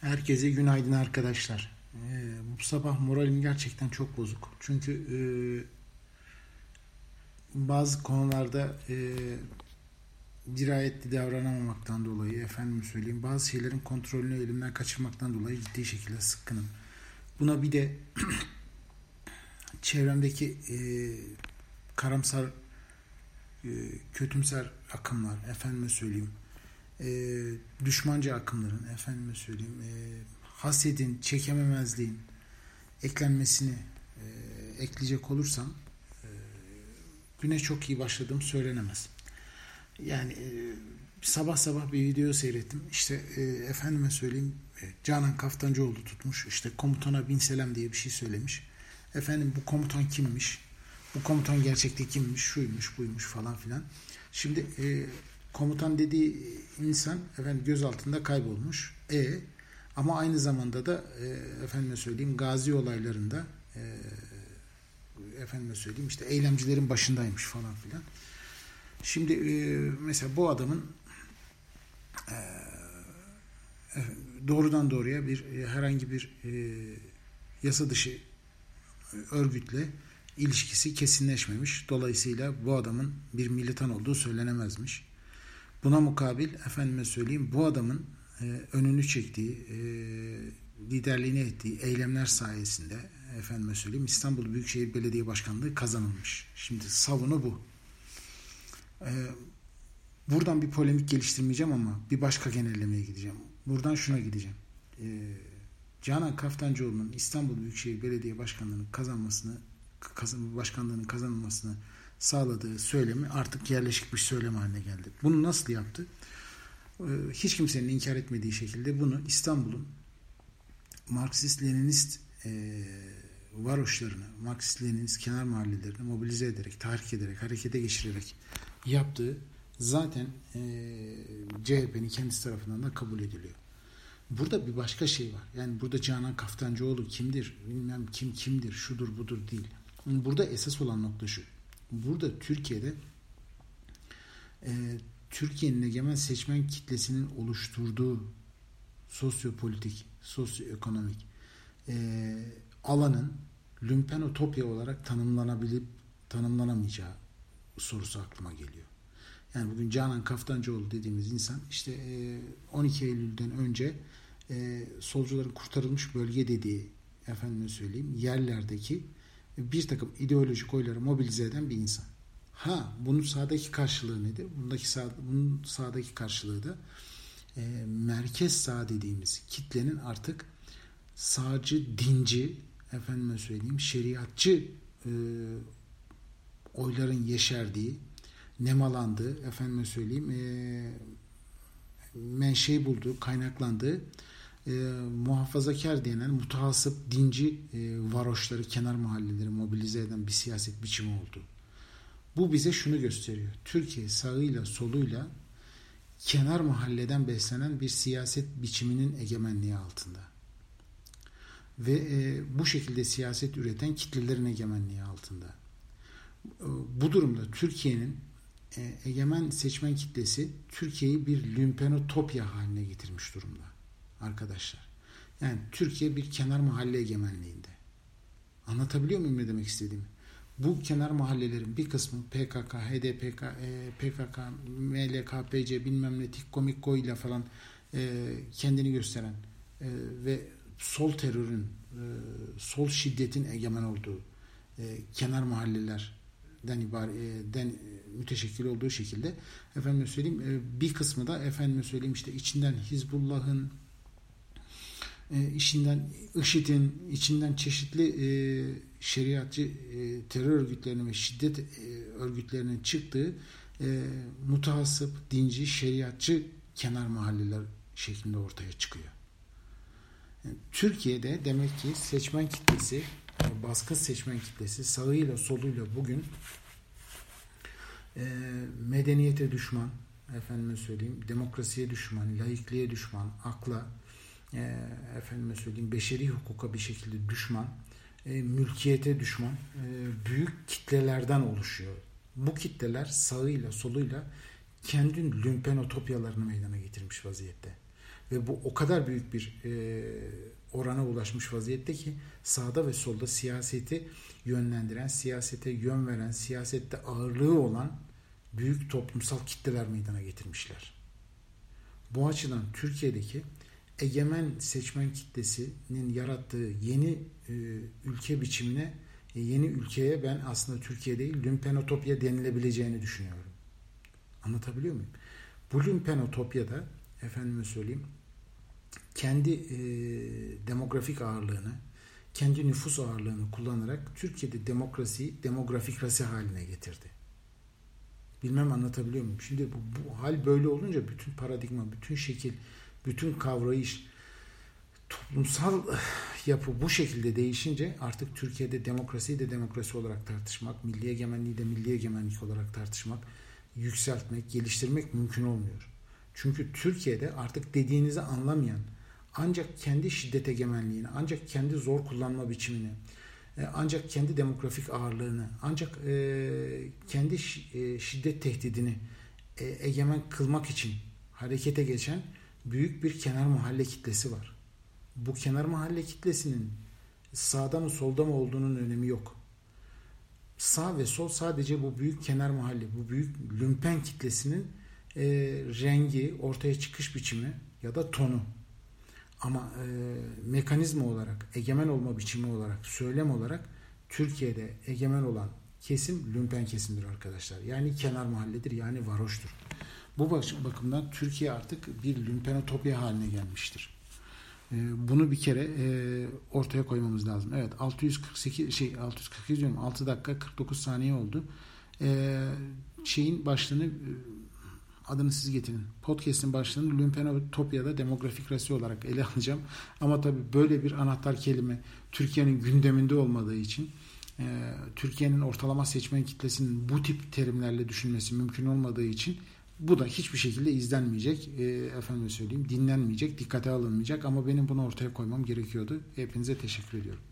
Herkese günaydın arkadaşlar. Ee, bu sabah moralim gerçekten çok bozuk. Çünkü e, bazı konularda e, dirayetli davranamamaktan dolayı, efendim söyleyeyim, bazı şeylerin kontrolünü elimden kaçırmaktan dolayı ciddi şekilde sıkkınım. Buna bir de çevremdeki e, karamsar, e, kötümser akımlar, efendime söyleyeyim, e, düşmanca akımların, efendime söyleyeyim, e, hasedin, çekememezliğin eklenmesini e, ekleyecek olursam e, güne çok iyi başladığım söylenemez. Yani e, sabah sabah bir video seyrettim. İşte e, efendime söyleyeyim e, Canan Kaftancıoğlu tutmuş. İşte komutana bin selam diye bir şey söylemiş. Efendim bu komutan kimmiş? Bu komutan gerçekte kimmiş? Şuymuş, buymuş falan filan. Şimdi e, komutan dediği insan efendim göz altında kaybolmuş. E ama aynı zamanda da e, efendime söyleyeyim gazi olaylarında e, efendime söyleyeyim işte eylemcilerin başındaymış falan filan. Şimdi e, mesela bu adamın e, doğrudan doğruya bir e, herhangi bir e, yasa dışı örgütle ilişkisi kesinleşmemiş. Dolayısıyla bu adamın bir militan olduğu söylenemezmiş. Buna mukabil efendime söyleyeyim bu adamın e, önünü çektiği, e, liderliğini ettiği eylemler sayesinde efendime söyleyeyim İstanbul Büyükşehir Belediye Başkanlığı kazanılmış. Şimdi savunu bu. E, buradan bir polemik geliştirmeyeceğim ama bir başka genellemeye gideceğim. Buradan şuna gideceğim. E, Canan Kaftancıoğlu'nun İstanbul Büyükşehir Belediye Başkanlığı'nın kazanmasını kazan, başkanlığının kazanılmasını sağladığı söylemi artık yerleşik bir söylem haline geldi. Bunu nasıl yaptı? Ee, hiç kimsenin inkar etmediği şekilde bunu İstanbul'un Marksist-Leninist e, varoşlarını, Marksist-Leninist kenar mahallelerini mobilize ederek, tahrik ederek, harekete geçirerek yaptığı zaten e, CHP'nin kendisi tarafından da kabul ediliyor. Burada bir başka şey var. Yani burada Canan Kaftancıoğlu kimdir, bilmem kim kimdir, şudur budur değil. Burada esas olan nokta şu. Burada Türkiye'de e, Türkiye'nin egemen seçmen kitlesinin oluşturduğu sosyopolitik, sosyoekonomik e, alanın lümpenotopya olarak tanımlanabilip tanımlanamayacağı sorusu aklıma geliyor. Yani bugün Canan Kaftancıoğlu dediğimiz insan işte e, 12 Eylül'den önce e, solcuların kurtarılmış bölge dediği efendime söyleyeyim yerlerdeki bir takım ideolojik oyları mobilize eden bir insan. Ha bunun sağdaki karşılığı nedir? Bundaki sağ, bunun sağdaki karşılığı da e, merkez sağ dediğimiz kitlenin artık sağcı, dinci, efendime söyleyeyim şeriatçı e, oyların yeşerdiği, nemalandığı, efendime söyleyeyim e, menşei bulduğu, kaynaklandığı e, muhafazakar denen mutasip dinci e, varoşları, kenar mahalleleri mobilize eden bir siyaset biçimi oldu. Bu bize şunu gösteriyor. Türkiye sağıyla soluyla kenar mahalleden beslenen bir siyaset biçiminin egemenliği altında. Ve e, bu şekilde siyaset üreten kitlelerin egemenliği altında. E, bu durumda Türkiye'nin e, egemen seçmen kitlesi Türkiye'yi bir lümpenotopya haline getirmiş durumda arkadaşlar. Yani Türkiye bir kenar mahalle egemenliğinde. Anlatabiliyor muyum ne demek istediğimi? Bu kenar mahallelerin bir kısmı PKK, HDPK, e, PKK, MLKPC bilmem ne Tikkomikko ile falan e, kendini gösteren e, ve sol terörün, sol şiddetin egemen olduğu kenar mahallelerden ibareten e, müteşekkil olduğu şekilde efendim söyleyeyim bir kısmı da efendim söyleyeyim işte içinden Hizbullah'ın e, işinden IŞİD'in içinden çeşitli e, şeriatçı e, terör örgütlerinin ve şiddet e, örgütlerinin çıktığı e, mutasip, dinci, şeriatçı kenar mahalleler şeklinde ortaya çıkıyor. Yani Türkiye'de demek ki seçmen kitlesi, baskı seçmen kitlesi sağıyla soluyla bugün e, medeniyete düşman, efendime söyleyeyim, demokrasiye düşman, laikliğe düşman, akla, e, efendime söyleyeyim beşeri hukuka bir şekilde düşman, e, mülkiyete düşman e, büyük kitlelerden oluşuyor. Bu kitleler sağıyla soluyla kendi lümpenotopyalarını meydana getirmiş vaziyette. Ve bu o kadar büyük bir e, orana ulaşmış vaziyette ki sağda ve solda siyaseti yönlendiren, siyasete yön veren, siyasette ağırlığı olan büyük toplumsal kitleler meydana getirmişler. Bu açıdan Türkiye'deki egemen seçmen kitlesinin yarattığı yeni e, ülke biçimine, e, yeni ülkeye ben aslında Türkiye değil, lümpenotopya denilebileceğini düşünüyorum. Anlatabiliyor muyum? Bu lümpenotopyada efendime söyleyeyim kendi e, demografik ağırlığını, kendi nüfus ağırlığını kullanarak Türkiye'de demokrasiyi demografikrasi haline getirdi. Bilmem anlatabiliyor muyum? Şimdi bu, bu hal böyle olunca bütün paradigma, bütün şekil, bütün kavrayış, toplumsal yapı bu şekilde değişince artık Türkiye'de demokrasiyi de demokrasi olarak tartışmak, milli egemenliği de milli egemenlik olarak tartışmak, yükseltmek, geliştirmek mümkün olmuyor. Çünkü Türkiye'de artık dediğinizi anlamayan, ancak kendi şiddet egemenliğini, ancak kendi zor kullanma biçimini, e, ancak kendi demografik ağırlığını, ancak e, kendi e, şiddet tehdidini egemen kılmak için harekete geçen büyük bir kenar mahalle kitlesi var. Bu kenar mahalle kitlesinin sağda mı solda mı olduğunun önemi yok. Sağ ve sol sadece bu büyük kenar mahalle, bu büyük lümpen kitlesinin e, rengi, ortaya çıkış biçimi ya da tonu. Ama e, mekanizma olarak, egemen olma biçimi olarak, söylem olarak Türkiye'de egemen olan kesim lümpen kesimdir arkadaşlar. Yani kenar mahalledir, yani varoştur. Bu bakımdan Türkiye artık bir lümpenotopya haline gelmiştir. E, bunu bir kere e, ortaya koymamız lazım. Evet 648 şey 648 diyorum 6 dakika 49 saniye oldu. E, şeyin başlığını adını siz getirin. Podcast'in başlığını Lümpenotopya'da demografik rasi olarak ele alacağım. Ama tabii böyle bir anahtar kelime Türkiye'nin gündeminde olmadığı için e, Türkiye'nin ortalama seçmen kitlesinin bu tip terimlerle düşünmesi mümkün olmadığı için bu da hiçbir şekilde izlenmeyecek, e, efendim söyleyeyim, dinlenmeyecek, dikkate alınmayacak ama benim bunu ortaya koymam gerekiyordu. Hepinize teşekkür ediyorum.